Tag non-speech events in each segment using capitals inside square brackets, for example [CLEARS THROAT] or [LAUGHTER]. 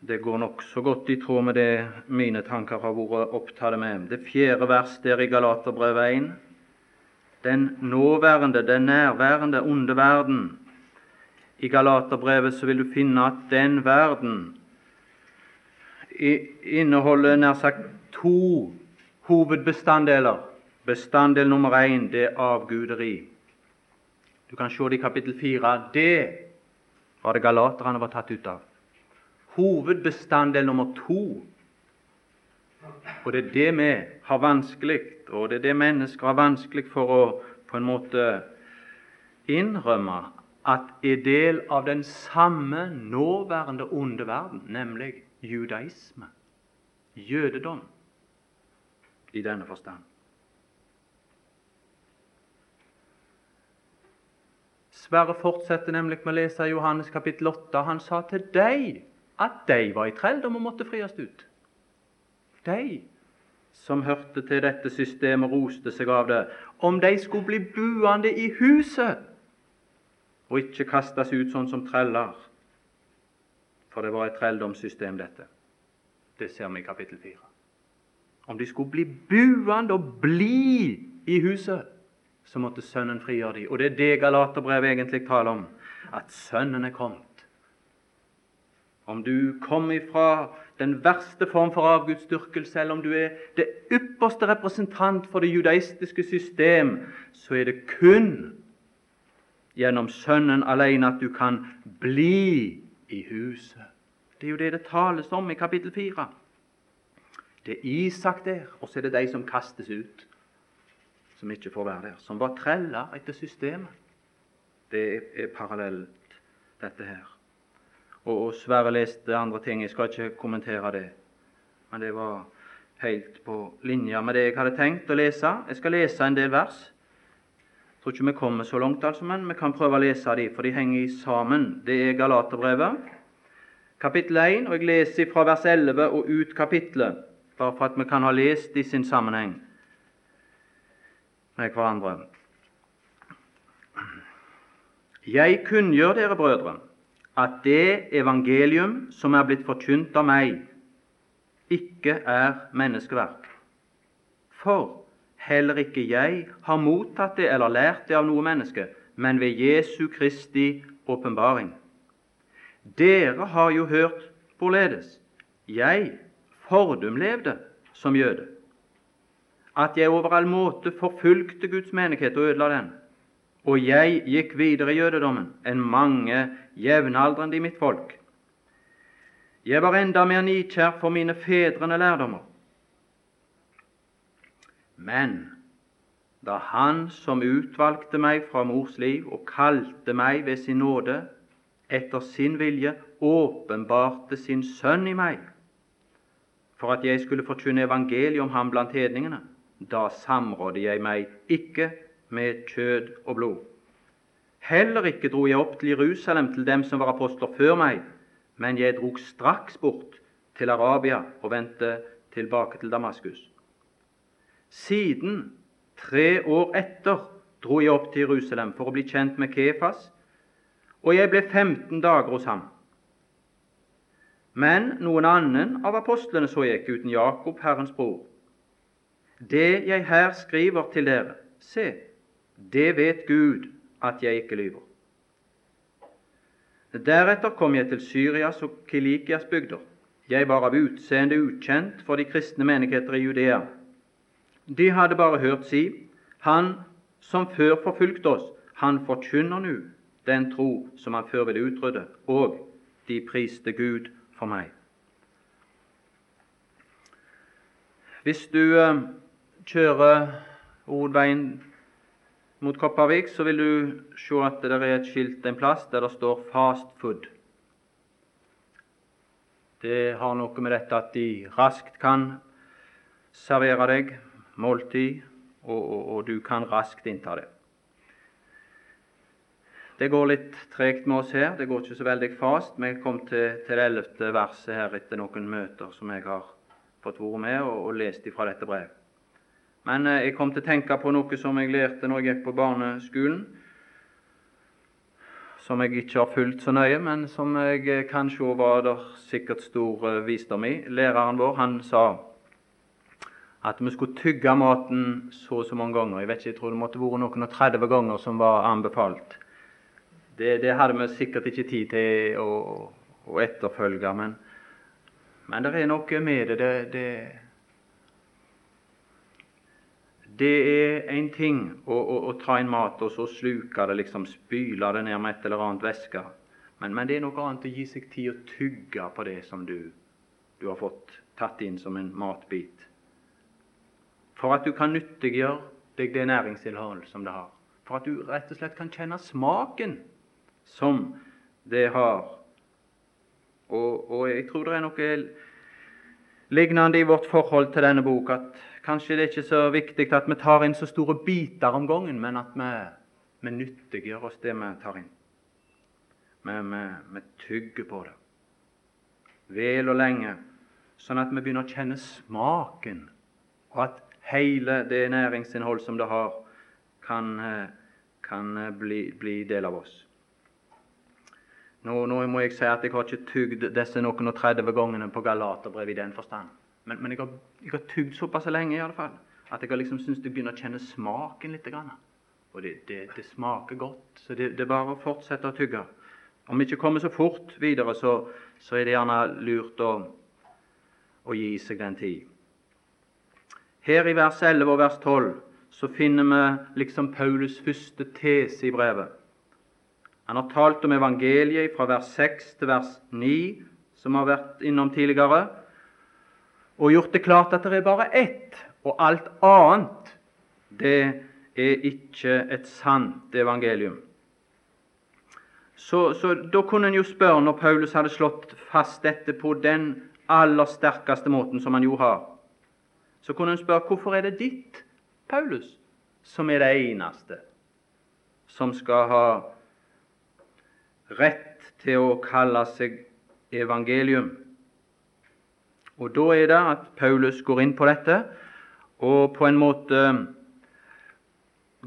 Det går nokså godt i tråd med det mine tanker har vært opptatt med. Det fjerde vers der i Galaterbrevet 1. Den nåværende, den nærværende onde verden. I Galaterbrevet så vil du finne at den verden inneholder nær sagt to hovedbestanddeler. Bestanddel nummer én det er avguderi. Du kan se det i kapittel fire. Det var det galaterne var tatt ut av. Hovedbestanddel nummer to. Og det er det vi har vanskelig, og det er det mennesker har vanskelig for å på en måte innrømme at er del av den samme nåværende onde verden, nemlig judaisme, jødedom, i denne forstand. Sverre fortsetter nemlig med å lese i Johannes kapittel 8. Han sa til deg at de var i trelldom og måtte friast ut. De som hørte til dette systemet, roste seg av det. Om de skulle bli buende i huset og ikke kastes ut sånn som treller. For det var et trelldomssystem, dette. Det ser vi i kapittel 4. Om de skulle bli buende og bli i huset, så måtte Sønnen frigjøre dem. Og det er det Galaterbrevet egentlig taler om, at Sønnen er kommet. Om du kommer ifra den verste form for avgudsdyrkelse, eller om du er det ypperste representant for det judaistiske system, så er det kun gjennom Sønnen alene at du kan bli i huset. Det er jo det det tales om i kapittel 4. Det er Isak der, og så er det de som kastes ut, som ikke får være der. Som var treller etter systemet. Det er parallelt, dette her. Og, Sverre leste andre ting. Jeg skal ikke kommentere det. Men det var helt på linje med det jeg hadde tenkt å lese. Jeg skal lese en del vers. Jeg tror ikke vi kommer så langt, altså, men vi kan prøve å lese dem, for de henger sammen. Det er Galaterbrevet, kapittel 1, og jeg leser fra vers 11 og ut kapittelet, bare for at vi kan ha lest i sin sammenheng med hverandre. Jeg kunngjør dere, brødre, at det evangelium som er blitt forkynt av meg, ikke er menneskeverk. For Heller ikke jeg har mottatt det eller lært det av noe menneske, men ved Jesu Kristi åpenbaring. Dere har jo hørt hvorledes jeg fordum levde som jøde, at jeg over all måte forfulgte Guds menighet og ødela den. Og jeg gikk videre i jødedommen enn mange jevnaldrende i mitt folk. Jeg var enda mer nikjær for mine fedrene lærdommer men da Han som utvalgte meg fra mors liv og kalte meg ved sin nåde etter sin vilje, åpenbarte sin Sønn i meg, for at jeg skulle forkynne evangeliet om ham blant hedningene, da samrådde jeg meg ikke med kjød og blod. Heller ikke dro jeg opp til Jerusalem til dem som var apostler før meg, men jeg drog straks bort til Arabia og vendte tilbake til Damaskus. Siden, tre år etter, dro jeg opp til Jerusalem for å bli kjent med Kefas, og jeg ble 15 dager hos ham. Men noen annen av apostlene så jeg ikke uten Jakob, Herrens bror. Det jeg her skriver til dere, se, det vet Gud at jeg ikke lyver. Deretter kom jeg til Syrias og Kilikias bygder. Jeg var av utseende ukjent for de kristne menigheter i Judea de hadde bare hørt si Han som før forfulgte oss, han forkynner nå den tro som han før ville utrydde, og de priste Gud for meg. Hvis du uh, kjører hovedveien mot Kopervik, så vil du se at det er et skilt en plass der det står 'fast food'. Det har noe med dette at de raskt kan servere deg måltid, og, og, og du kan raskt innta det. Det går litt tregt med oss her. Det går ikke så veldig fast. Vi kom til, til det ellevte verset her etter noen møter som jeg har fått være med og, og lest fra dette brevet. Men eh, jeg kom til å tenke på noe som jeg lærte når jeg gikk på barneskolen, som jeg ikke har fulgt så nøye, men som jeg eh, kan se var der sikkert stor eh, visdom i. Læreren vår han sa at vi skulle tygge maten så og så mange ganger. Jeg vet ikke, jeg tror det måtte vært noen og 30 ganger som var anbefalt. Det, det hadde vi sikkert ikke tid til å, å etterfølge, men, men det er noe med det. det, det det er en ting å, å, å, ta inn mat og så sluke det, liksom spyle det ned med et eller annet væske. Men, men, det er noe annet å gi seg tid å tygge på det som du, du har fått tatt inn som en matbit. For at du kan nyttiggjøre deg det næringsinnhold som det har. For at du rett og slett kan kjenne smaken som det har. Og, og jeg tror det er noe lignende i vårt forhold til denne bok at Kanskje det er ikke så viktig at vi tar inn så store biter om gangen, men at vi, vi nyttiggjør oss det vi tar inn. Vi, vi, vi tygger på det vel og lenge, sånn at vi begynner å kjenne smaken, og at hele det næringsinnhold som det har, kan, kan bli, bli, del av oss. Nå, nå, må jeg si at jeg har ikke tygd disse noen og 30 gangene på Galaterbrevet i den forstand. Men, men jeg, har, jeg har tygd såpass lenge i alle fall, at jeg har liksom syntes jeg begynner å kjenne smaken litt. Og det, det, det smaker godt, så det, det, er bare å fortsette å tygge. Om vi ikke kommer så fort videre, så, så er det gjerne lurt å, å, gi seg den tid. Her i vers 11 og vers 12 så finner vi liksom Paulus' første tese i brevet. Han har talt om evangeliet fra vers 6 til vers 9, som har vært innom tidligere og gjort det klart at det er bare ett, og alt annet det er ikke et sant evangelium. Så, så Da kunne en jo spørre, når Paulus hadde slått fast dette på den aller sterkeste måten som han jo har, så kunne en spørre hvorfor er det ditt, Paulus, som er det eneste som skal ha rett til å kalle seg evangelium? Og Da er det at Paulus går inn på dette og på en måte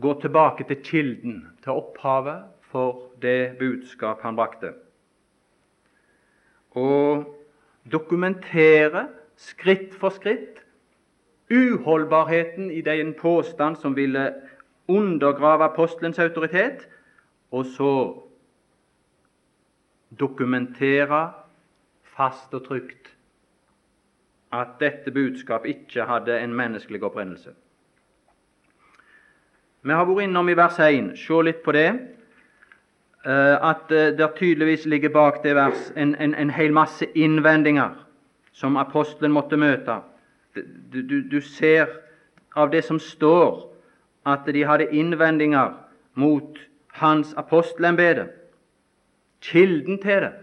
går tilbake til kilden, til opphavet for det budskap han brakte. Og dokumentere skritt for skritt uholdbarheten i den påstand som ville undergrave apostelens autoritet, og så dokumentere fast og trygt at dette budskap ikke hadde en menneskelig opprinnelse. Vi har vært innom i vers 1, se litt på det, eh, at eh, det tydeligvis ligger bak det vers en, en, en hel masse innvendinger som apostelen måtte møte. Du, du, du ser av det som står, at de hadde innvendinger mot hans apostelembete. Kilden til det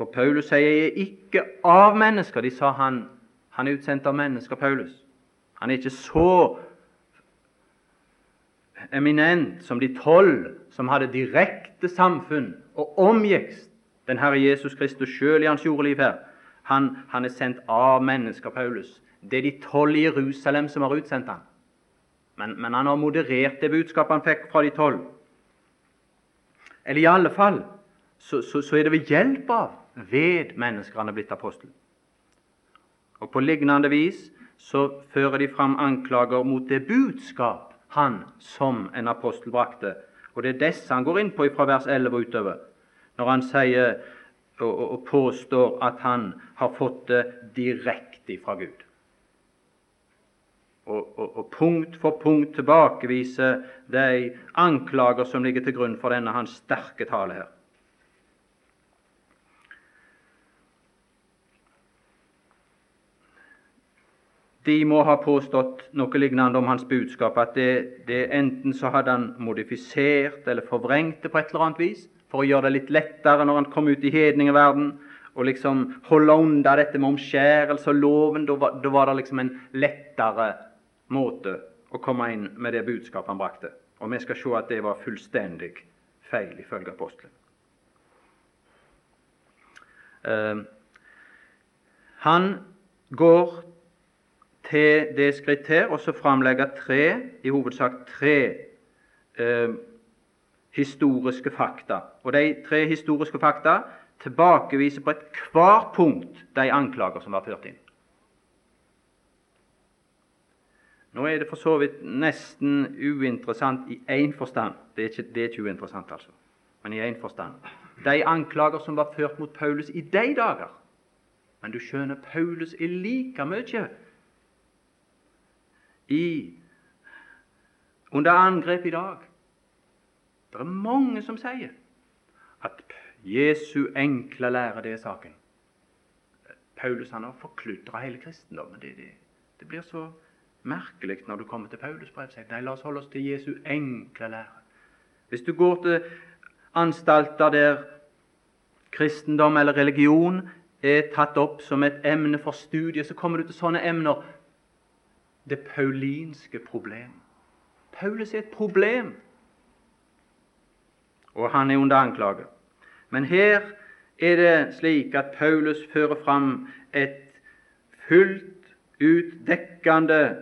for Paulus sier 'jeg er ikke av mennesker'. De sa han, han er utsendt av mennesker, Paulus. Han er ikke så eminent som de tolv som hadde direkte samfunn og omgikk den Herre Jesus Kristus sjøl i hans jordeliv her. Han, han, er sendt av mennesker, Paulus. Det er de tolv i Jerusalem som har utsendt ham. Men, men han har moderert det budskapet han fikk fra de tolv. Eller i alle fall så, så, så er det ved hjelp av ved mennesker han er blitt apostel. Og På lignende vis så fører de fram anklager mot det budskap han som en apostel brakte. Og Det er disse han går inn på fra vers 11 og utover, når han sier og, og påstår at han har fått det direkte fra Gud. Og, og, og, punkt for punkt tilbakeviser de anklager som ligger til grunn for denne hans sterke tale her. De må ha påstått noe lignende om hans budskap, at det, det enten så hadde han modifisert eller forvrengt det på et eller annet vis for å gjøre det litt lettere når han kom ut i hedningeverden, og liksom holde unna dette med omskjærelse og loven. Da var, da var, det liksom en lettere måte å komme inn med det budskapet han brakte. Og vi skal se at det var fullstendig feil, ifølge apostelen. Uh, han går til det skritt her, og så framlegge tre, i hovedsak tre eh, historiske fakta. Og de tre historiske fakta tilbakeviser på ethvert punkt de anklager som var ført inn. Nå er det for så vidt nesten uinteressant i én forstand. Det er, ikke, det er ikke uinteressant, altså, men i én forstand. De anklager som var ført mot Paulus i de dager. Men du skjønner, Paulus er like mye i, under angrep i dag. Det er mange som sier at Jesu enkle lære, det er saken. Paulus han har forkludra hele kristendommen. Det, det, det, blir så merkelig når du kommer til Paulus brev. Nei, la oss holde oss til Jesu enkle lære. Hvis du går til anstalter der kristendom eller religion er tatt opp som et emne for studie, så kommer du til sånne emner. Det paulinske problem. Paulus er et problem, og han er under anklage. Men her er det slik at Paulus fører fram et fullt utdekkende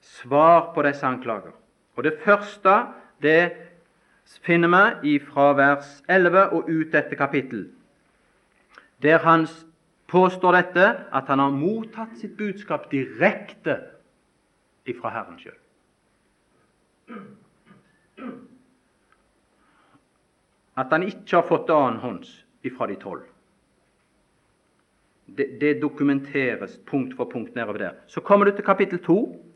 svar på disse anklager. Og Det første det finner vi fra vers 11 og ut dette kapittel, der han påstår dette, at han har mottatt sitt budskap direkte ifra Herren sjøl at han ikke har fått annenhånds ifra de tolv. Det, det, dokumenteres punkt for punkt nedover der. Så kommer du til kapittel 2,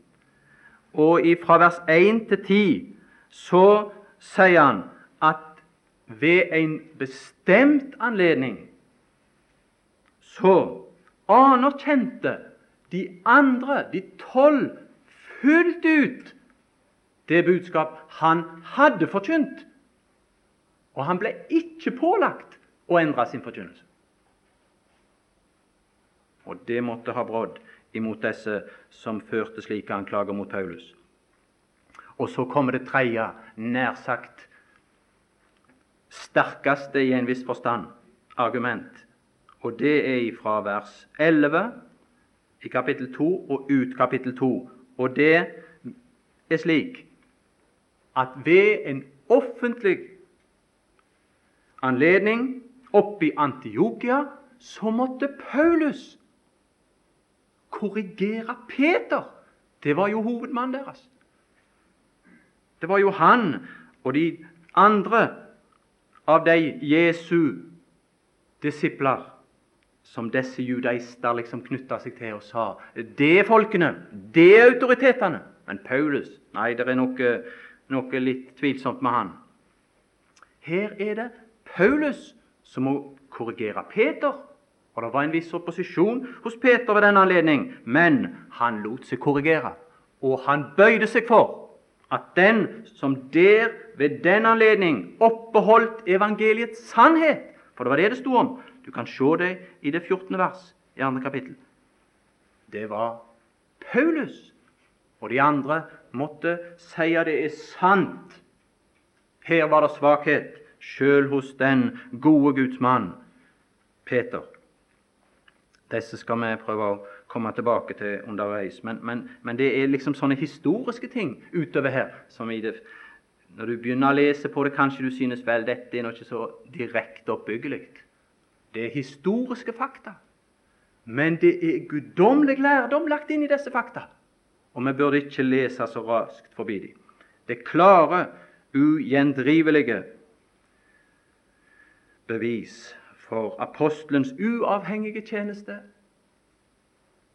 og fra vers 1 til 10 så sier han at ved en bestemt anledning så anerkjente de andre, de tolv, fullt ut det budskap han hadde forkynt. Og han ble ikke pålagt å endre sin forkynnelse. Og det måtte ha brodd imot disse som førte slike anklager mot Paulus. Og så kommer det tredje, nær sagt sterkeste i en viss forstand, argument. Og det er fra vers 11 i kapittel 2 og ut kapittel 2. Og det er slik at ved en offentlig anledning oppe i Antiokia, så måtte Paulus korrigere Peter. Det var jo hovedmannen deres. Det var jo han og de andre av de Jesu disipler som disse judaister liksom knytta seg til og sa det er folkene, det er autoritetene. Men Paulus Nei, det er noe, noe litt tvilsomt med han. Her er det Paulus som må korrigere Peter. Og Det var en viss opposisjon hos Peter ved denne anledning, men han lot seg korrigere. Og han bøyde seg for at den som der ved den anledning oppbeholdt evangeliets sannhet For det var det det sto om. Du kan se det i det 14. vers i andre kapittel. Det var Paulus. Og de andre måtte si at det er sant. Her var det svakhet sjøl hos den gode Guds mann, Peter. Disse skal vi prøve å komme tilbake til underveis. Men, men, men det er liksom sånne historiske ting utover her som i det, Når du begynner å lese på det, kanskje du synes vel dette er ikke så direkte oppbyggelig. Det er historiske fakta. Men det er guddommelig lærdom lagt inn i disse fakta. Og vi burde ikke lese så raskt forbi dem. Det klare, ugjendrivelige bevis for apostelens uavhengige tjeneste,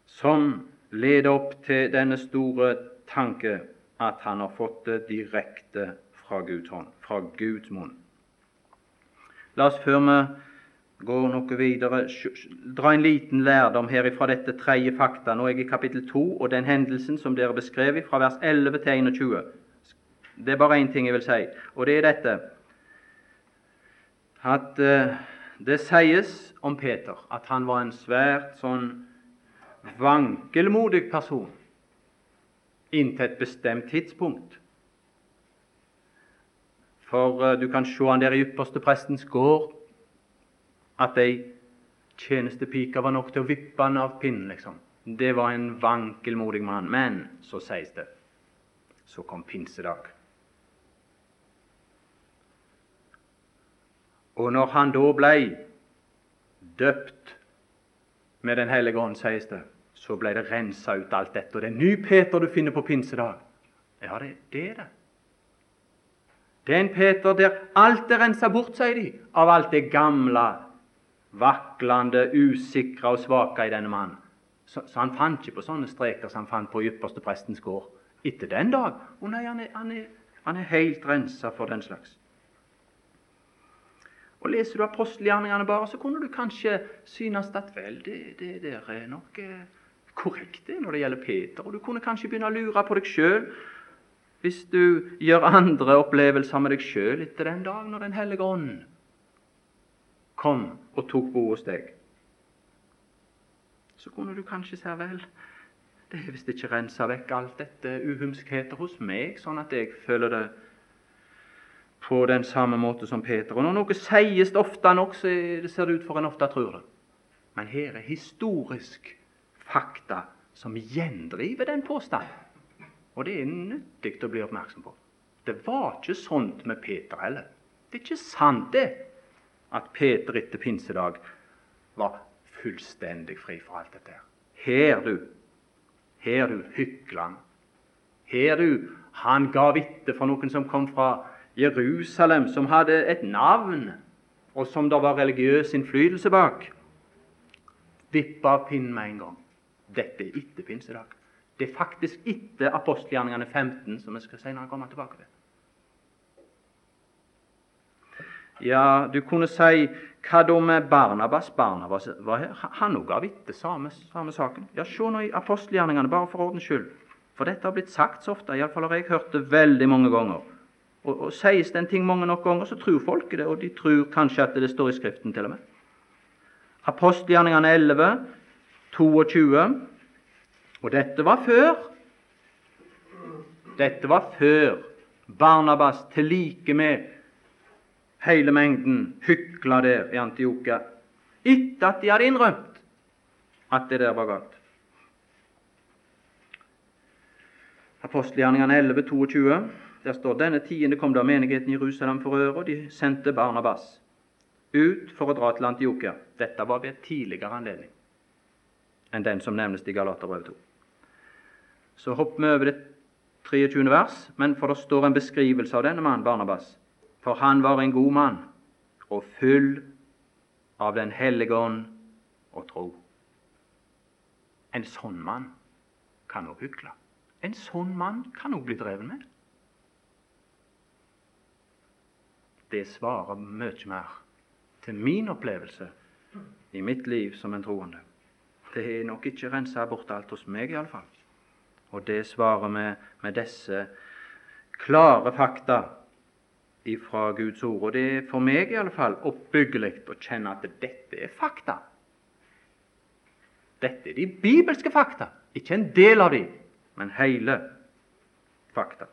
som leder opp til denne store tanke at han har fått det direkte fra Guds hånd, fra Guds munn. La oss før vi går noe videre, dra en liten lærdom her fra dette tredje fakta. Nå er jeg i kapittel 2 og den hendelsen som dere beskrev fra vers 11 til 21. Det er bare én ting jeg vil si, og det er dette at uh, det sies om Peter at han var en svært sånn vankelmodig person inntil et bestemt tidspunkt. For uh, du kan se han der i ypperste prestens gård, at ei tjenestepike var nok til å vippe han av pinnen. liksom. Det var en vankelmodig mann. Men så sies det så kom pinsedag. Og når han da blei døpt med Den hellige ånd, sies det, så blei det rensa ut alt dette. Og det er ny Peter du finner på pinsedag. Ja, det, det er det. Det er en Peter der alt er rensa bort, sier de, av alt det gamle, vaklende, usikre og svake i denne mannen. Så, så, han fant ikke på sånne streker som han fant på ypperste prestens gård etter den dag. Å nei, han er, han er, han er helt rensa for den slags. Og Leser du apostelgjerningene bare, så kunne du kanskje synes at vel, det, det der er nok eh, korrekt det når det gjelder Peter. Og du kunne kanskje begynne å lure på deg sjøl hvis du gjør andre opplevelser med deg sjøl etter den dag når Den hellige ånd kom og tok bo hos deg. Så kunne du kanskje si vel, det er visst ikke rensa vekk alt dette uhumskheter hos meg, sånn at jeg føler det på den samme måte som Peter. Og Når noe sies ofte nok, så ser det ut for en ofte tror det. Men her er historisk fakta som gjendriver den påstanden. Og det er nyttig å bli oppmerksom på. Det var ikke sånt med Peter heller. Det er ikke sant det at Peter etter pinsedag var fullstendig fri for alt dette. Her, du, her du, hykler Her, du, han ga vitne for noen som kom fra Jerusalem, som hadde et navn, og som det var religiøs innflytelse bak. Vippa av pinnen med en gang. Dette er etter pinsedag. Det er faktisk etter apostelgjerningene 15, som vi skal senere komme tilbake til. Ja, du kunne si hva da med Barnabas? Barnabas var her. Han òg ga vitne samme, samme saken. Ja, Se nå i apostelgjerningene, bare for ordens skyld. For dette har blitt sagt så ofte, iallfall har jeg hørt det veldig mange ganger. Og, og Sies det en ting mange nok ganger, så tror folk det, og de tror kanskje at det står i Skriften til og med. Apostelgjerningene 11, 22 og dette var før Dette var før Barnabas til like med hele mengden hykla der i Antiokia, etter at de hadde innrømt at det der var galt. Apostelgjerningene 11, 22, der står denne tiende kom da menigheten i Jerusalem for øre, og de sendte Barnabas ut for å dra til Antiokia. Dette var ved tidligere anledning enn den som nevnes i Galaterbrevet 2. Så hopper vi over det 23. vers, men for det står en beskrivelse av denne mannen, Barnabas. For han var en god mann og full av Den hellige ånd og tro. En sånn mann kan òg hykle. En sånn mann kan òg bli drevet med. Det svarer mye mer til min opplevelse i mitt liv som en troende. Det er nok ikke rensa bort alt hos meg, iallfall. Og det svarer vi med disse klare fakta fra Guds ord. Og det er for meg i alle fall oppbyggelig å kjenne at dette er fakta. Dette er de bibelske fakta, ikke en del av dem, men hele fakta.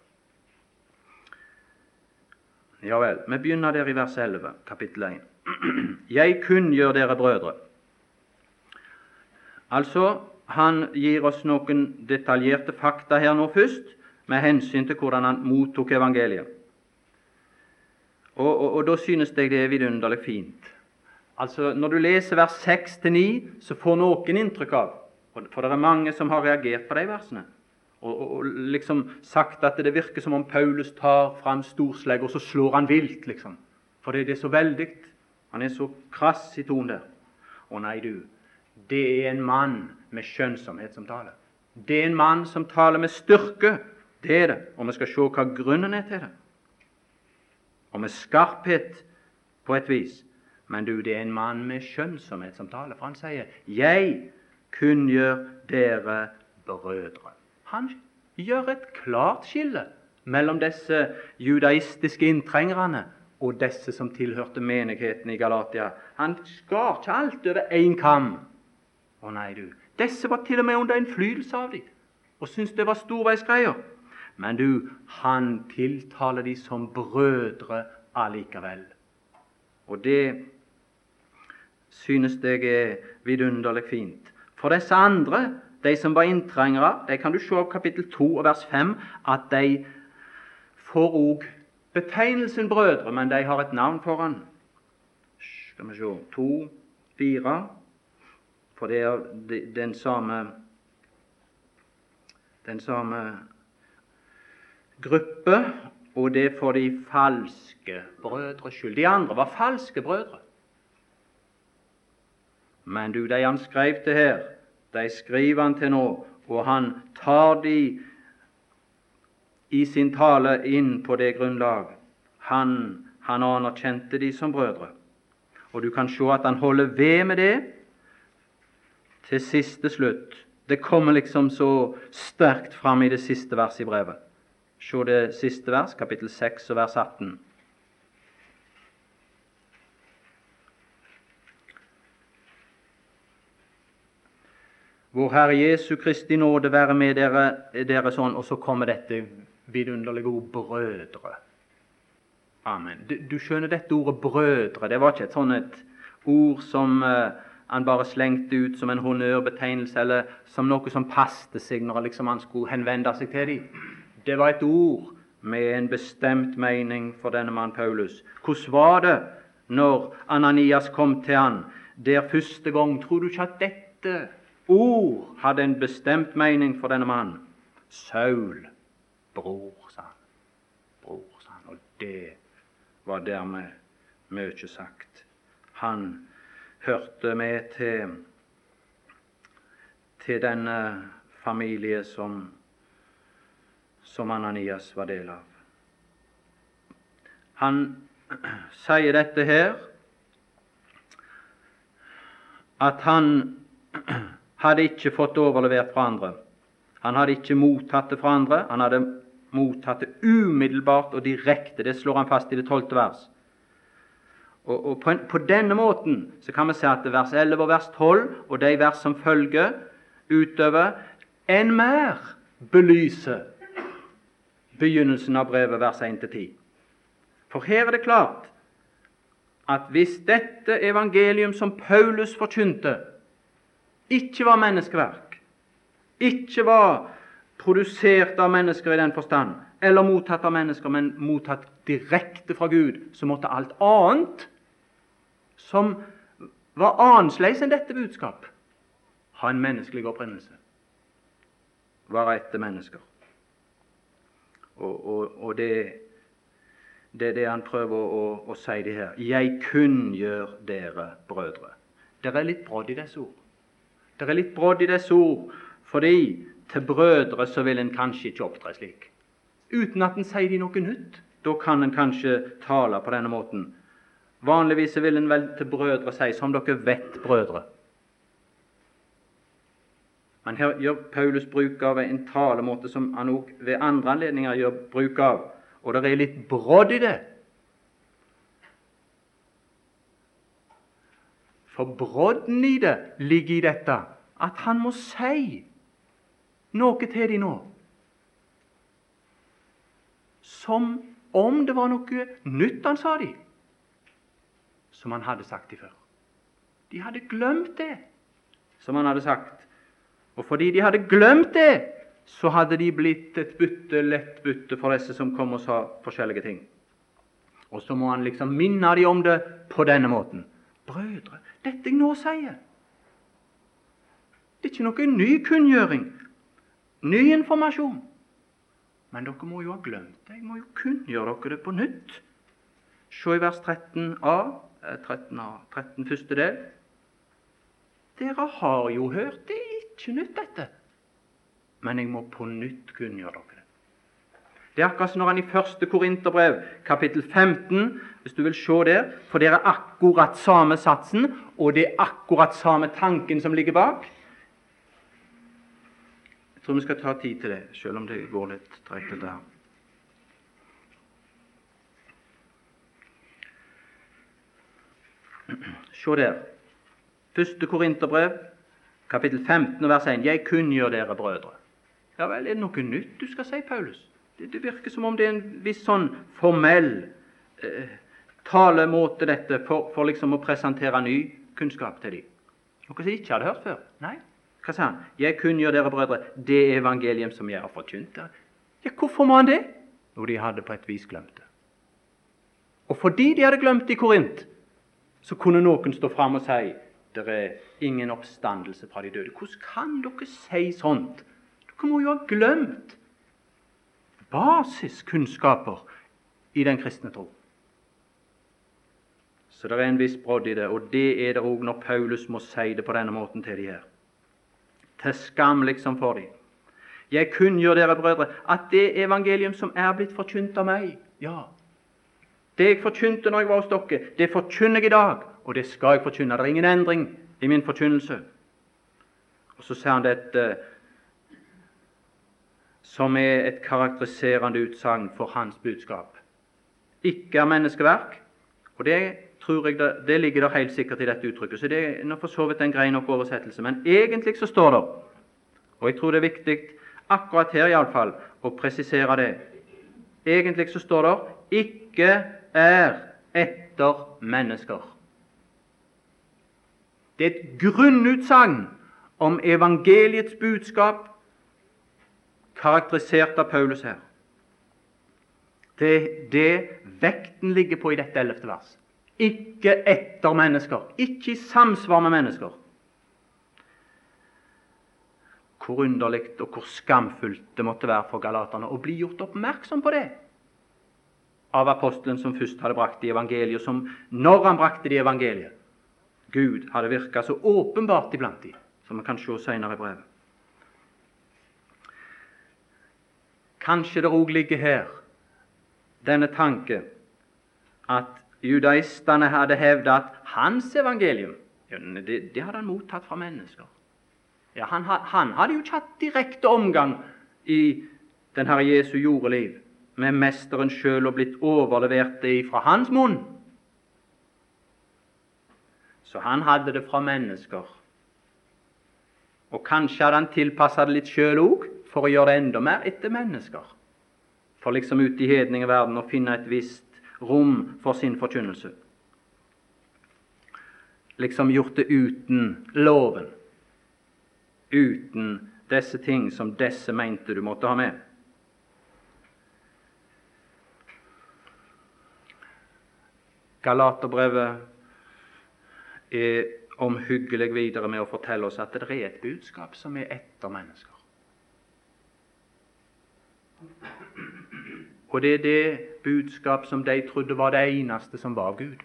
Ja vel, vi begynner der i vers 11, kapittel 1. [CLEARS THROAT] Jeg kunngjør dere brødre. Altså, han gir oss noen detaljerte fakta her nå først, med hensyn til hvordan han mottok evangeliet. Og, og, og Da synes jeg det er vidunderlig fint. Altså, Når du leser vers 6-9, så får noen inntrykk av For det er mange som har reagert på de versene. Og, og, liksom sagt at det virker som om Paulus tar fram storslegg, og så slår han vilt, liksom. For det er så veldig. Han er så krass i tonen der. Å nei, du, det er en mann med skjønnsomhet som taler. Det er en mann som taler med styrke. Det er det. Og vi skal se hva grunnen er til det. Og med skarphet på et vis. Men du, det er en mann med skjønnsomhet som taler, for han sier 'Jeg kunngjør dere brødre'. Han gjør et klart skille mellom disse judaistiske inntrengerne og disse som tilhørte menigheten i Galatia. Han skar ikke alt over én kam. Å nei, du, disse var til og med under innflytelse av dem og syntes det var storveisgreier. Men du, han tiltaler de som brødre allikevel. Og det synes jeg er vidunderlig fint. For disse andre, de som var inntrengere, de kan du se av kapittel 2 og vers 5 at de får òg betegnelsen brødre, men de har et navn foran. Skal vi se To, fire. For det er den samme den samme gruppe, og det er for de falske brødres skyld. De andre var falske brødre. Men du, de han skrev til her, de skriver han til nå, og han tar de i sin tale inn på det grunnlag. Han, han anerkjente de som brødre. Og du kan se at han holder ved med det til siste slutt. Det kommer liksom så sterkt fram i det siste verset i brevet. Se det siste vers, kapittel 6 og vers 18. Vår Herre Jesu Kristi nåde være med dere, dere sånn, og så kommer dette vidunderlige ord 'brødre'. Amen. Du, du, skjønner dette ordet 'brødre'. Det var ikke et sånn et ord som uh, han bare slengte ut som en honnørbetegnelse, eller som noe som passet seg når liksom han skulle henvende seg til dem. Det var et ord med en bestemt mening for denne mann Paulus. Hvordan var det når Ananias kom til han der første gang? Tror du ikke at dette ord hadde en bestemt mening for denne mann? Saul, bror, sa han. Bror, sa han. Og det var dermed mye sagt. Han hørte med til, til denne familie som, som Ananias var del av. Han [CLEARS THROAT] sier dette her at han [CLEARS THROAT] hadde ikke fått overlevert fra andre. Han hadde ikke mottatt det fra andre. Han hadde mottatt det umiddelbart og direkte. Det slår han fast i det tolvte vers. Og, og på, en, på, denne måten så kan vi se at vers 11 og vers 12 og de vers som følger utover, enn mer belyser begynnelsen av brevet, vers 1-10. For her er det klart at hvis dette evangelium som Paulus forkynte, ikke var menneskeverk, ikke var produsert av mennesker i den forstand, eller mottatt av mennesker, men mottatt direkte fra Gud, så måtte alt annet som var annerledes enn dette budskap, ha en menneskelig opprinnelse. Være etter mennesker. Og, og, og det, er det han prøver å, å si det her. Jeg kunngjør dere, brødre. Det er litt brodd i disse ord. Det er litt brodd i disse ord, fordi til brødre så vil en kanskje ikke opptre slik. Uten at en sier de noe nytt. Da kan en kanskje tale på denne måten. Vanligvis vil en vel til brødre si 'som dere vet, brødre'. Men her gjør Paulus bruk av en talemåte som han òg ved andre anledninger gjør bruk av, og det er litt brodd i det. For brodden i det ligger i dette at han må si noe til dem nå som om det var noe nytt han sa dem som han hadde sagt dem før. De hadde glemt det som han hadde sagt. Og fordi de hadde glemt det, så hadde de blitt et bytte, lett bytte for disse som kom og sa forskjellige ting. Og så må han liksom minne dem om det på denne måten. Brødre, dette jeg nå sier Det er ikke noe ny kunngjøring, ny informasjon. Men dere må jo ha glemt det. Jeg må jo kunngjøre dere det på nytt. Se i vers 13a. 13a, 13 første del. Dere har jo hørt det, ikke nytt dette. Men jeg må på nytt kunngjøre dere det. Det er akkurat som når han i første Korinterbrev, kapittel 15, hvis du vil se der, for det er akkurat samme satsen, og det er akkurat samme tanken som ligger bak. Jeg tror vi skal ta tid til det, selv om det går litt tregt der. Se der. Første Korinterbrev, kapittel 15, vers 1. Jeg kunngjør dere, brødre. Ja vel, er det noe nytt du skal si, Paulus? Det, det virker som om det er en viss sånn formell eh, talemåte, dette, for, for, liksom å presentere ny kunnskap til dem. Noe som de ikke hadde hørt før. Nei. Hva sa han? Jeg kunngjør dere, brødre, det evangelium som jeg har forkynt dere. Ja, hvorfor må han det? Jo, de hadde på et vis glemt det. Og fordi de hadde glemt det i Korint, så kunne noen stå fram og si det er ingen oppstandelse fra de døde. Hvordan kan dere si sånt? Dere må jo ha glemt basiskunnskaper i den kristne tro. Så det er en viss brodd i det, og det er det òg når Paulus må si det på denne måten til de her. Til skam liksom for de. Jeg kunngjør dere, brødre, at det evangelium som er blitt forkynt av meg Ja, det jeg forkynte når jeg var hos dere, det forkynner jeg i dag, og det skal jeg forkynne. Det er ingen endring i min forkynnelse. Og Så sier han dette som er et karakteriserende utsagn for hans budskap. Ikke er menneskeverk, og det tror jeg det, det ligger der helt sikkert i dette uttrykket. Så det er for så vidt en grei nok oversettelse. Men egentlig så står det, og jeg tror det er viktig akkurat her iallfall å presisere det Egentlig så står det 'ikke er etter mennesker'. Det er et grunnutsagn om evangeliets budskap, karakterisert av Paulus her. Det er det vekten ligger på i dette ellevte vers. Ikke etter mennesker, ikke i samsvar med mennesker. Hvor underlig og hvor skamfullt det måtte være for galaterne å bli gjort oppmerksom på det av apostelen som først hadde brakt i evangeliet, som når han brakte det evangeliet Gud hadde virka så åpenbart iblant dem, som vi kan se senere i brevet. Kanskje det òg ligger her denne tanke at judaistene hadde hevda at hans evangelium det, det hadde han mottatt fra mennesker. Ja, han, han, hadde jo ikke hatt direkte omgang i den Herre Jesu jordeliv med Mesteren sjøl og blitt overlevert det fra hans munn. Så han hadde det fra mennesker. Og kanskje hadde han tilpassa det litt sjøl òg, for å gjøre det enda mer etter mennesker. For liksom ute i hedningverden å finne et visst rom for sin forkynnelse. Liksom gjort det uten loven, uten disse ting som disse mente du måtte ha med. Galaterbrevet er omhyggelig videre med å fortelle oss at det er et budskap som er etter mennesker. Og det er det budskap som de trodde var det eneste som var Gud.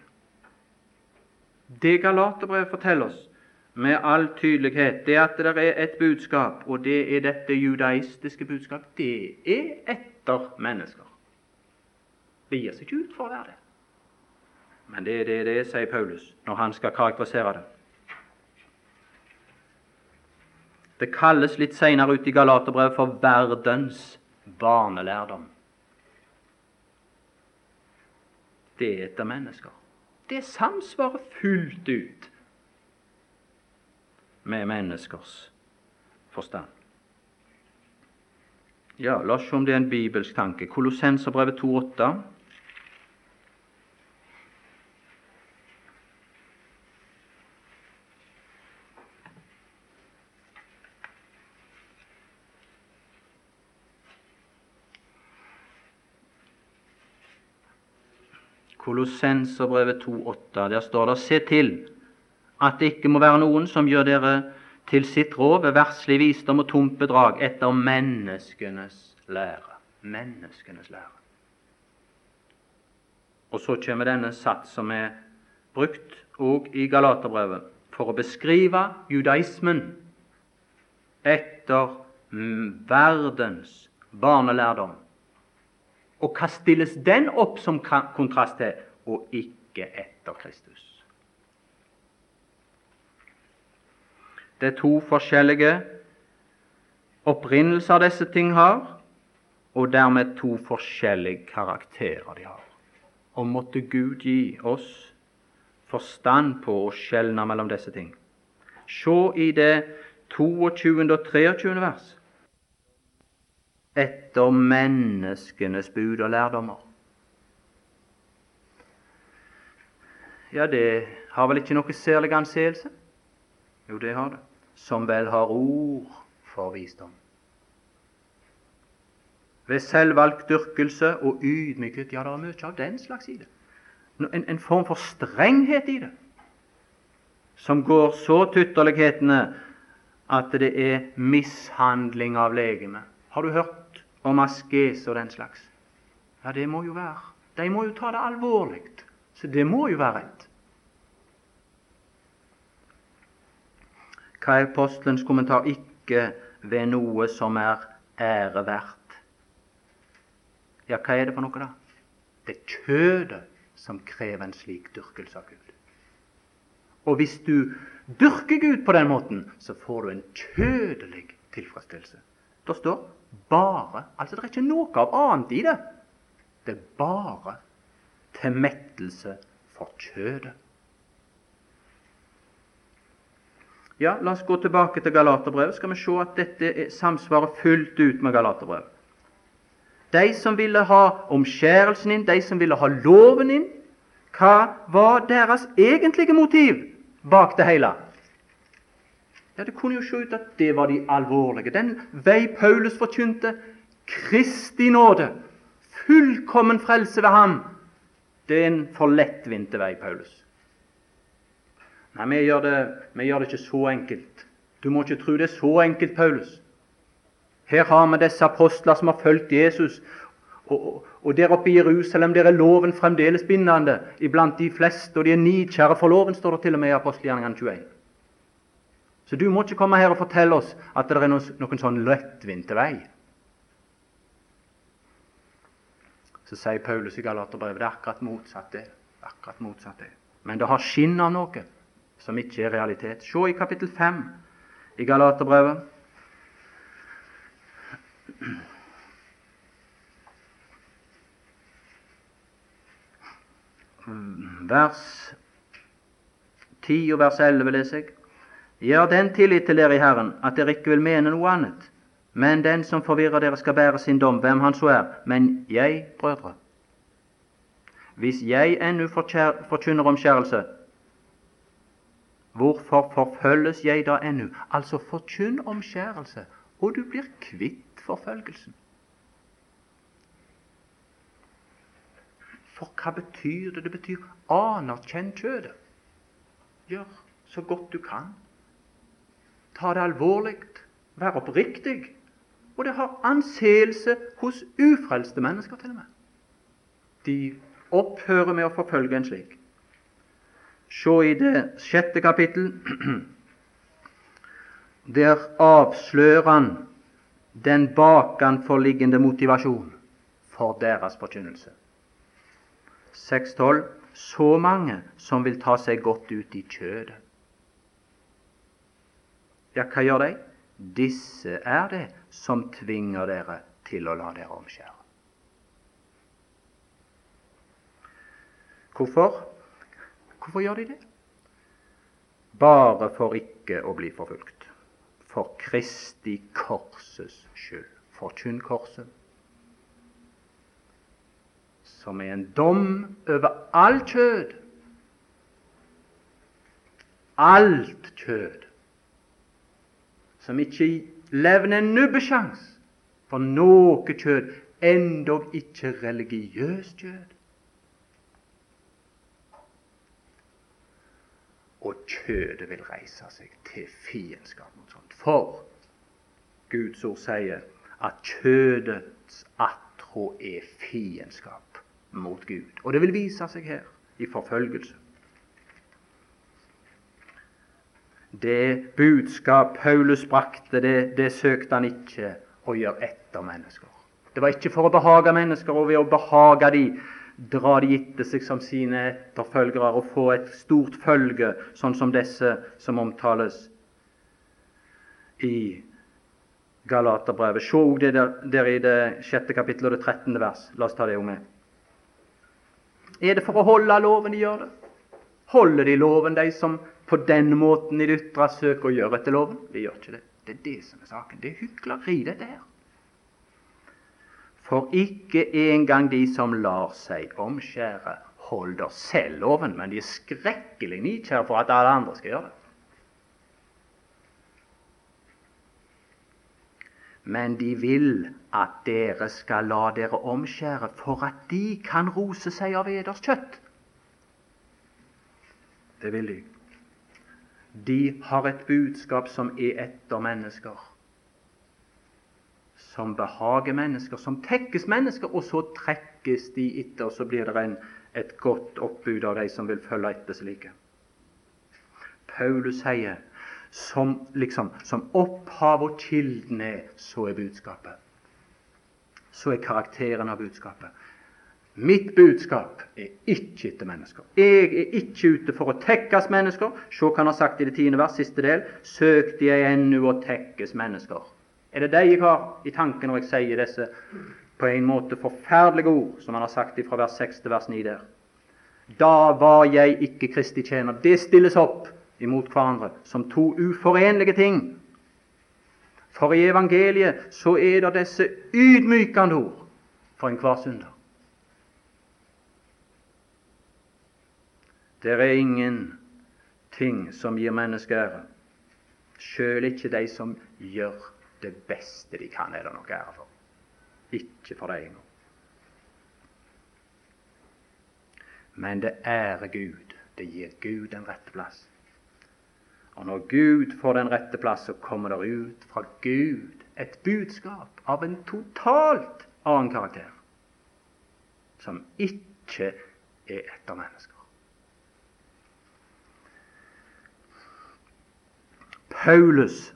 Det Galaterbrevet forteller oss med all tydelighet, det at det er et budskap, og det er dette judaistiske budskap, det er etter mennesker. Det gir seg ikke ut for å være det. Men det er det det er, sier Paulus når han skal karakterisere det. Det kalles litt senere ut i Galaterbrevet for verdens barnelærdom. det er etter mennesker. Det samsvarer fullt ut med menneskers forstand. Ja, La oss se om det er en bibelsk tanke. Kolossenserbrevet 2,8. Kolossenserbrevet 2,8. Der står det Se til at det ikke må være noen som gjør dere til sitt råd ved verslig visdom og tomt bedrag etter menneskenes lære. Menneskenes lære. Og så kommer denne sats som er brukt òg i Galaterbrevet for å beskrive judaismen etter verdens barnelærdom. Og hva stilles den opp som kontrast til? Og ikke etter Kristus. Det er to forskjellige opprinnelser disse ting har, og dermed to forskjellige karakterer de har. Og måtte Gud gi oss forstand på å skjelne mellom disse ting. Se i det 22. og 23. vers etter menneskenes bud og lærdommer. Ja, det har vel ikke noe særlig anseelse? Jo, det har det. Som vel har ord for visdom. Ved selvvalgt dyrkelse og ydmykhet Ja, det er mye av den slags i det. En, en form for strenghet i det. som går så til ytterlighetene at det er mishandling av legemet. Har du hørt om askese og den slags? Ja, det må jo være. De må jo ta det alvorlig. Så det må jo være rett. Hva er apostelens kommentar? Ikke ved noe som er æreverdt. Ja, hva er det for noe, da? Det er kjødet som krever en slik dyrkelse av Gud. Og hvis du dyrker Gud på den måten, så får du en kjødelig tilfredsstillelse. Det står 'bare'. Altså, det er ikke noe av annet i det. Det er bare til mettelse for kjødet. Ja, La oss gå tilbake til Galaterbrevet, skal vi se at dette samsvarer fullt ut med Galaterbrevet. De som ville ha omskjærelsen inn, de som ville ha loven inn, hva var deres egentlige motiv bak det hele? Ja, Det kunne jo se ut at det var de alvorlige. Den vei Paulus forkynte, Kristi nåde, fullkommen frelse ved ham, det er en for lettvint vei, Paulus. Nei, vi gjør, det, vi gjør det ikke så enkelt. Du må ikke tro det er så enkelt, Paulus. Her har vi disse apostler som har fulgt Jesus. Og, og, der oppe i Jerusalem der er loven fremdeles bindende iblant de fleste, og de er nidkjære for loven, står det til og med i apostelgjerningene 21. Så du må ikke komme her og fortelle oss at det er noen, noen sånn lettvinte vei. Så sier Paulus i Galaterbrevet det er akkurat motsatt det. Akkurat motsatt det. Men det har skinn av noe som ikke er realitet. Se i kapittel 5 i Galaterbrevet. Vers 10 og vers 11 leser jeg. Gjør den tillit til dere i Herren at dere ikke vil mene noe annet. Men den som forvirrer dere, skal bære sin dom, hvem han så er. Men jeg, brødre, hvis jeg ennå forkynner omskjærelse, Hvorfor forfølges jeg da ennå? Altså forkynn omskjærelse, og du blir kvitt forfølgelsen. For hva betyr det? Det betyr anerkjenn kjødet. Gjør så godt du kan. Ta det alvorlig. Vær oppriktig. Og det har anseelse hos ufrelste mennesker, til og med. De opphører med å forfølge en slik. Se i det sjette kapittel. [CLEARS THROAT] Der avslører han den bakenforliggende motivasjon for deres forkynnelse. 6.12. Så mange som vil ta seg godt ut i kjødet. Ja, hva gjør de? Disse er det som tvinger dere til å la dere omskjære. Hvorfor? Hvorfor gjør de det? Bare for ikke å bli forfulgt. For Kristi korses skyld. Forkynn korset, som er en dom over all kjød. Alt kjød. Som ikke levner en nubbesjans for noe kjød, endog ikke religiøst kjød. og kjødet vil reise seg til fiendskap mot sånt. For Guds ord sier at kjødets attrå er fiendskap mot Gud. Og det vil vise seg her i forfølgelse. Det budskap Paulus brakte, det, det søkte han ikke å gjøre etter mennesker. Det var ikke for å behage mennesker, og ved å behage dem dra de etter seg som sine etterfølgere og få et stort følge, sånn som disse som omtales i Galaterbrevet. Se det der, der, i det sjette kapittelet og det trettende vers. La oss ta det jo med. Er det for å holde loven de gjør det? Holder de loven, de som på den måten i det ytre søker å gjøre etter loven? De gjør ikke det. Det er det som er saken. Det er hykleri, dette her. For ikke engang de som lar seg omskjære, holder selv loven, men de er skrekkelig nidkjære for at alle andre skal gjøre det. Men de vil at dere skal la dere omskjære for at de kan rose seg av eders kjøtt. Det vil de. De har et budskap som er etter mennesker. Som behager mennesker, som tekkes mennesker, og så trekkes de etter, så blir det en, et godt oppbud av de som vil følge etter slike. Paulus sier som, liksom, som opphav og kilden er, så er budskapet. Så er karakteren av budskapet. Mitt budskap er ikke etter mennesker. Jeg er ikke ute for å tekkes mennesker. Se hva han har sagt i det tiende vers, siste del. Søkte jeg ennu å tekkes mennesker. Er det deg jeg har i tanken når jeg sier disse på en måte forferdelige ord, som han har sagt fra vers 6 til vers 9 der? Da var jeg ikke Kristi tjener. Det stilles opp imot hverandre som to uforenlige ting. For i evangeliet så er det disse ydmykende ord for enhver synder. Det er ingenting som gir mennesket ære. Sjøl ikke de som gjør det beste de kan, er det nok ære for. Ikke for dem engang. Men det ærer Gud. Det gir Gud den rette plass. Og når Gud får den rette plass, så kommer det ut fra Gud et budskap av en totalt annen karakter, som ikke er etter mennesker. Paulus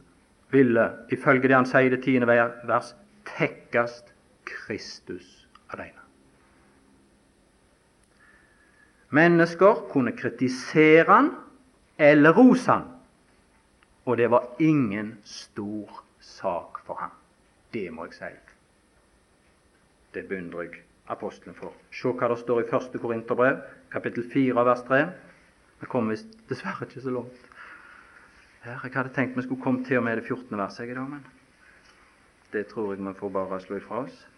ville, ifølge det han sier i det tiende vers, tekkast Kristus alene. Mennesker kunne kritisere han eller rose han, og det var ingen stor sak for ham. Det må jeg si. Det beundrer jeg apostelen for. Se hva det står i 1. Korinterbrev, kapittel 4, vers 3. Vi kommer dessverre ikke så langt. Her, Jeg hadde tenkt vi skulle komme til og med det 14. verset, i dag, men det tror jeg vi får bare slå ifra oss.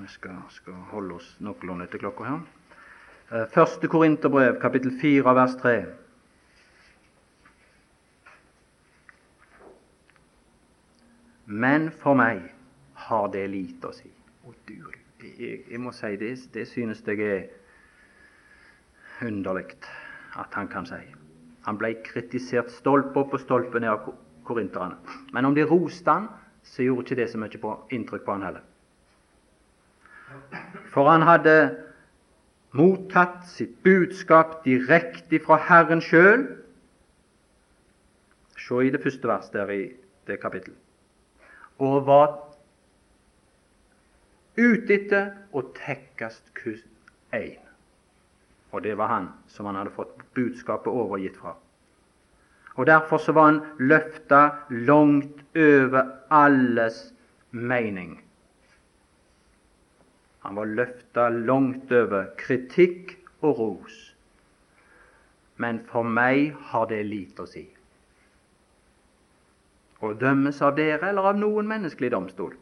Vi skal, skal holde oss noenlunde til klokka her. Eh, første Korinterbrev, kapittel 4, vers 3. Men for meg har det lite å si. Å, du, jeg, jeg må si det, det synes jeg er underlig at han kan si. Han ble kritisert stolpe opp og stolpe ned av korinterne. Men om de roste han, så gjorde ikke det så mye på inntrykk på han heller. For han hadde mottatt sitt budskap direkte fra Herren sjøl. Se i det første vers der i det kapittelet. Og var ute etter å tekkast kun én. Og det var han som han hadde fått budskapet overgitt fra. Og Derfor så var han løfta langt over alles mening. Han var løfta langt over kritikk og ros. Men for meg har det lite å si. Å dømmes av dere eller av noen menneskelig domstol.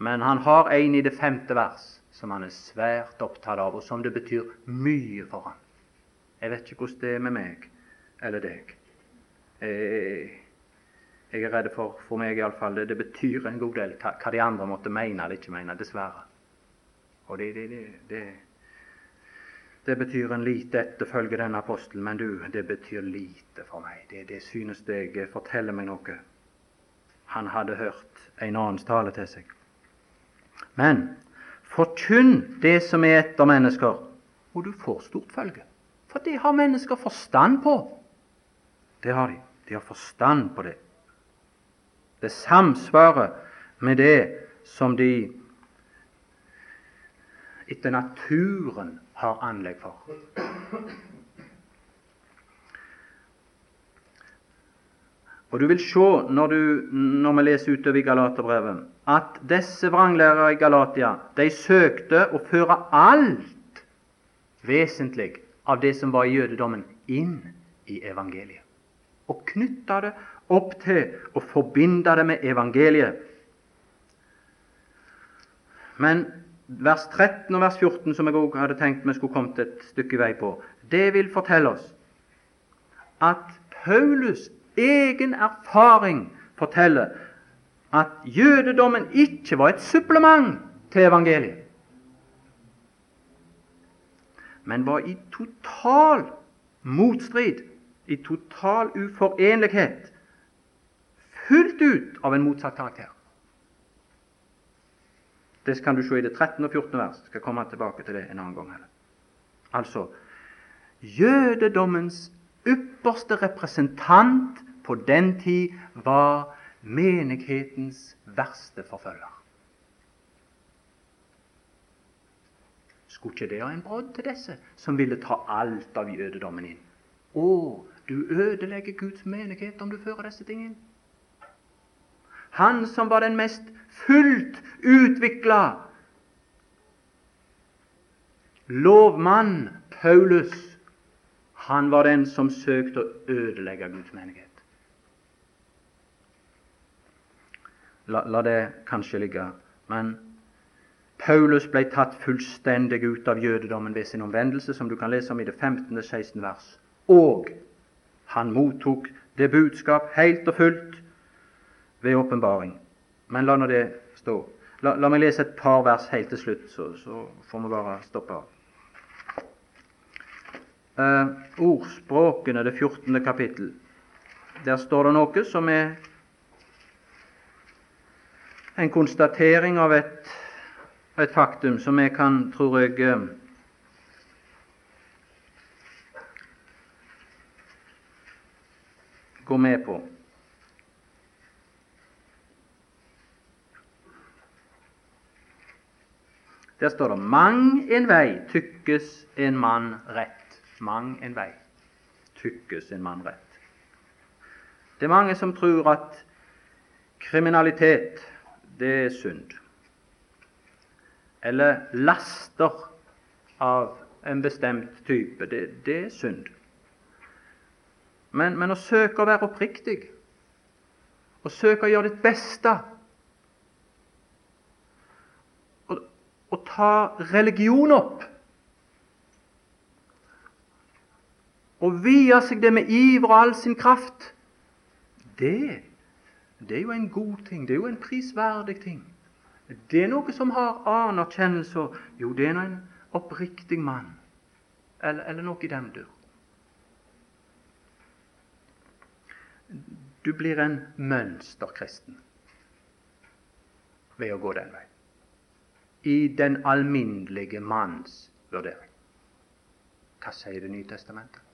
Men han har en i det femte vers som han er svært opptatt av, og som det betyr mye for han. Jeg vet ikke hvordan det er med meg eller deg. Jeg er redd for for meg iallfall det, det betyr en god del hva de andre måtte mene eller ikke mene, dessverre. Og det, det, det, det betyr en lite etterfølge denne apostelen, men du, det betyr lite for meg. Det synes jeg forteller meg noe. Han hadde hørt en annens tale til seg. Men Forkynn det som er etter mennesker, og du får stort følge. For det har mennesker forstand på. Det har de. De har forstand på det. Det samsvarer med det som de etter naturen har anlegg for. Og Du vil se når, du, når vi leser utover i Galaterbrevet, at disse vranglærere i Galatia de søkte å føre alt vesentlig av det som var i jødedommen, inn i evangeliet. Og knytte det opp til og forbinde det med evangeliet. Men vers 13 og vers 14, som jeg også hadde tenkt vi skulle kommet et stykke vei på, det vil fortelle oss at Paulus egen erfaring forteller at jødedommen ikke var et supplement til evangeliet. men var i total motstrid, i total uforenlighet, fullt ut av en motsatt karakter. Det kan du se i det 13. og 14. vers. Jeg skal komme tilbake til det en annen gang. Heller. Altså jødedommens ypperste representant på den tid var menighetens verste forfølger. Skulle ikke det ha en brodd til disse som ville ta alt av jødedommen inn? Å, du ødelegger Guds menighet om du fører disse tingene inn. Han som var den mest fullt utvikla lovmann, Paulus, han var den som søkte å ødelegge Guds menighet. La, la det kanskje ligge. Men Paulus ble tatt fullstendig ut av jødedommen ved sin omvendelse, som du kan lese om i det 15. 16. vers. Og han mottok det budskap helt og fullt ved åpenbaring. Men la nå det stå. La, la, meg lese et par vers helt til slutt, så, så får vi bare stoppe av. Uh, ordspråkene, det 14. kapittel. Der står det noe som er en konstatering av et, et faktum som jeg kan, tror jeg eh, gå med på. Der står det 'Mang en vei tykkes en mann rett'. Mang en vei tykkes en mann rett. Det er mange som tror at kriminalitet det er synd. Eller laster av en bestemt type, det, det er synd. Men, men, å søke å være oppriktig, å søke å gjøre ditt beste Å, ta religion opp Å vie seg det med iver og all sin kraft, det det er jo en god ting. Det er jo en prisverdig ting. Det er noe som har anerkjennelse. Jo, det er en oppriktig mann. Eller, eller noe i den dur. Du blir en mønsterkristen ved å gå den vei. I den alminnelige manns vurdering. Hva sier Det nye testamentet?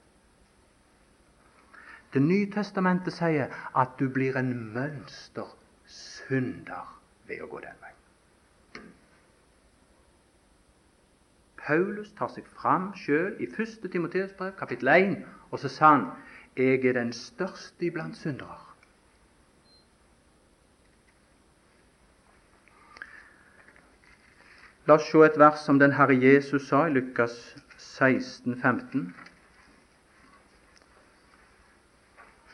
Det nye testamentet sier at du blir en mønstersynder ved å gå den veien. Paulus tar seg fram sjøl i 1. Timoteus brev, kapittel 1, og så sa han jeg er den største iblant syndere. La oss se et vers som den Herre Jesus sa i Lukas 16, 15.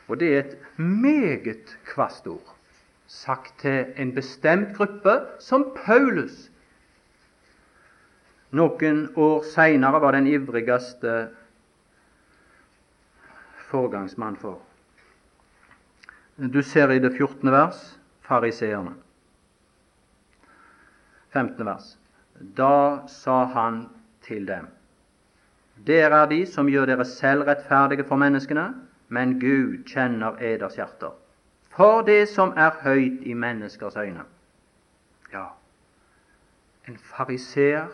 Og det er et meget kvast ord sagt til en bestemt gruppe, som Paulus noen år seinere var den ivrigste foregangsmann for. Du ser i det 14. vers fariseerne. 15. vers. Da sa han til dem:" Dere er de som gjør dere selv rettferdige for menneskene, men Gud kjenner eders hjerter. For det som er høyt i menneskers øyne. Ja, en fariseer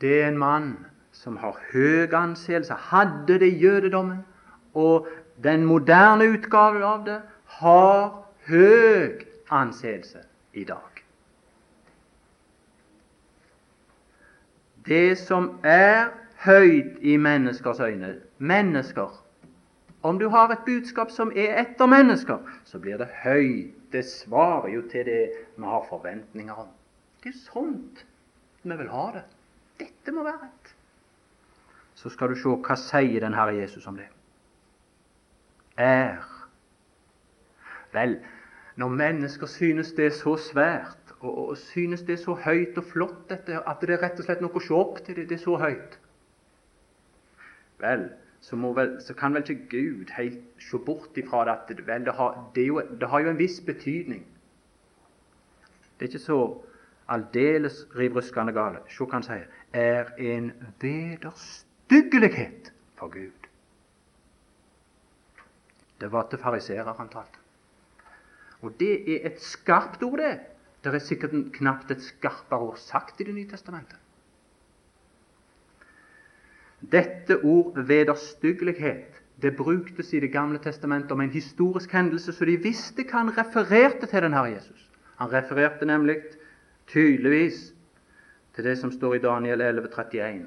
Det er en mann som har høy anseelse, hadde det i jødedommen, og den moderne utgaven av det har høy anseelse i dag. Det som er høyt i menneskers øyne. Mennesker. Om du har et budskap som er etter mennesker, så blir det høyt. Det svarer jo til det vi har forventninger om. Det er sånt vi vil ha det. Dette må være rett. Så skal du se hva sier den Herre Jesus om det. Er. Vel, når mennesker synes det er så svært, og, og synes det er så høyt og flott dette, at det er rett og slett noe å se opp til, det, det er så høyt, vel, så, vel, så kan vel ikke Gud helt se bort ifra det at vel, det, har, det, jo, det har jo en viss betydning. Det er ikke så aldeles rivruskende gale. Se hva han sier. Er en vederstyggelighet for Gud. Det var til fariserer han talte. Og det er et skarpt ord, det. Det er sikkert knapt et skarpere ord sagt i Det nye testamentet. Dette ord vederstyggelighet det bruktes i Det gamle testamentet om en historisk hendelse, så de visste hva han refererte til den Herre Jesus. Han refererte nemlig tydeligvis til det som står i Daniel 11, 31,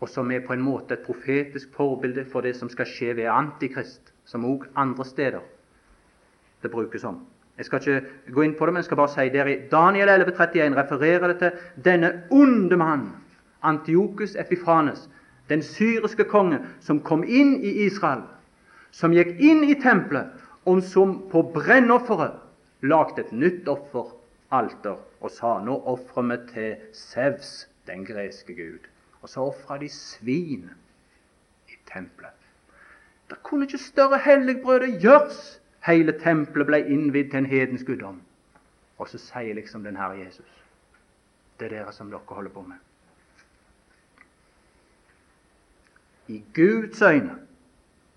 og som er på en måte et profetisk forbilde for det som skal skje ved Antikrist, som også andre steder det brukes om. Jeg skal ikke gå inn på det, men jeg skal bare si der i Daniel 11, 31 refererer det til denne onde mann, Antiokus Epifanes, den syriske konge, som kom inn i Israel, som gikk inn i tempelet, og som på brennofferet lagde et nytt offeralter og sa nå ofrer vi til Sevs, den greske gud. Og så ofra de svin i tempelet. Det kunne ikke større helligbrødet gjøres Hele tempelet ble innvidd til en hedensk guddom. Og så sier liksom den Herre Jesus Det er dere som dere holder på med. I Guds øyne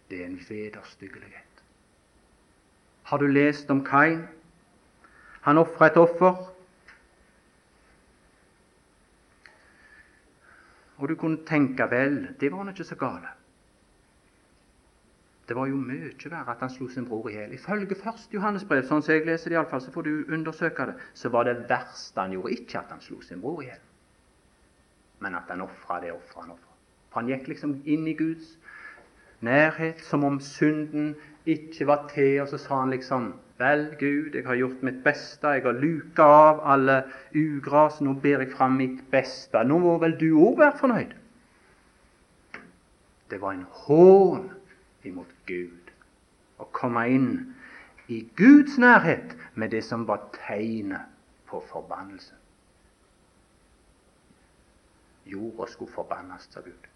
det er en vederstyggelighet. Har du lest om Kain? Han ofra et offer. Og du kunne tenke vel, det var han ikke så gale. Det var jo mye verre at han slo sin bror i hjel. Ifølge første Johannes brev, sånn som jeg leser det iallfall, så får du undersøke det, så var det verste han gjorde, ikke at han slo sin bror i hjel, men at han ofra det offeret han ofra. For han gikk liksom inn i Guds nærhet som om synden ikke var til, og så sa han liksom Vel, Gud, jeg har gjort mitt beste, jeg har luka av alle ugras, nå ber jeg fram mitt beste. Nå må vel du òg være fornøyd? Det var en hån imot Gud. Å komme inn i Guds nærhet med det som var tegnet på forbannelse. Jorda skulle forbannes av Gud.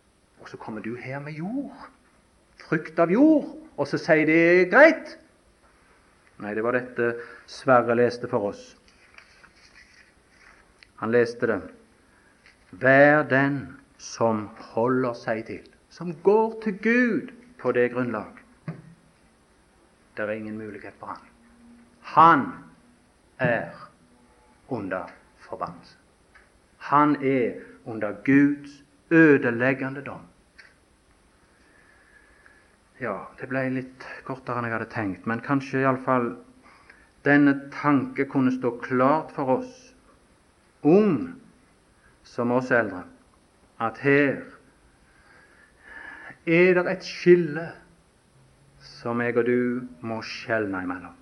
Og så kommer du her med jord. Frukt av jord. Og så sier det greit. Nei, det var dette Sverre leste for oss. Han leste det. Vær den som holder seg til, som går til Gud på det grunnlag. Det er ingen mulighet for han. Han er under forbannelse. Han er under Guds ødeleggende dom. Ja, det ble litt kortere enn jeg hadde tenkt, men kanskje iallfall denne tanke kunne stå klart for oss, ung som oss eldre, at her er det et skille som jeg og du må skjelne imellom.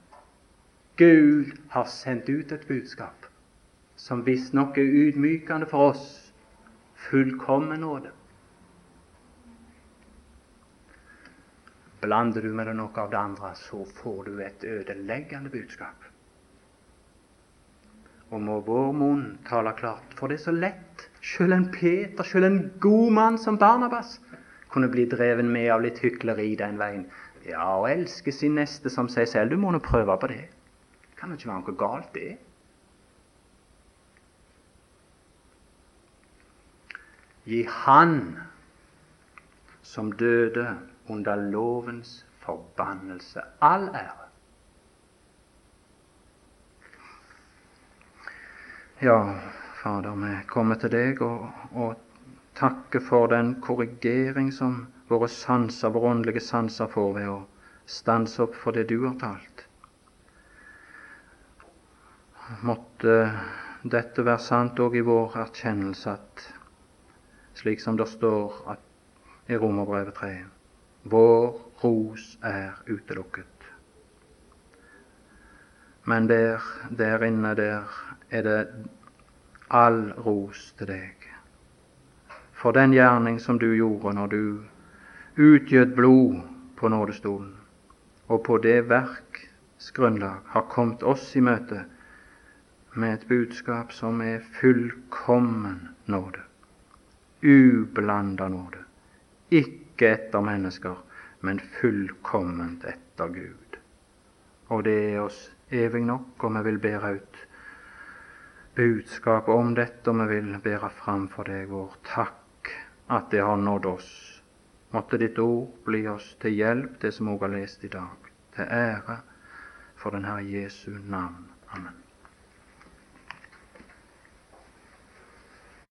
Gud har sendt ut et budskap som visstnok er ydmykende for oss. Fullkommen nåde. Blander du med det noe av det andre, så får du et ødeleggende budskap. Og må vår munn tale klart, for det er så lett. Selv en Peter, selv en god mann som Barnabas, kunne bli dreven med av litt hykleri den veien. Ja, å elske sin neste som seg selv, du må nå prøve på. Det kan det ikke være noe galt, det. Gi Han som døde under lovens forbannelse, all ære. Ja, Fader, vi kommer til deg og, og takker for den korrigering som våre sanser, våre åndelige sanser får ved å stanse opp for det du har talt. Måtte dette være sant òg i vår erkjennelse at slik som det står i Romerbrevet 3 vår ros er utelukket. Men der, der inne, der er det all ros til deg. For den gjerning som du gjorde når du utgjøt blod på nådestolen, og på det verks grunnlag har kommet oss i møte med et budskap som er fullkommen nåde, ublanda nåde, ikke etter mennesker, men fullkomment etter Gud. Og det er oss evig nok, og vi vil bære ut budskap om dette, og vi vil bære fram for deg vår takk at det har nådd oss. Måtte ditt ord bli oss til hjelp, det som òg har lest i dag, til ære for den Herre Jesu navn. Amen.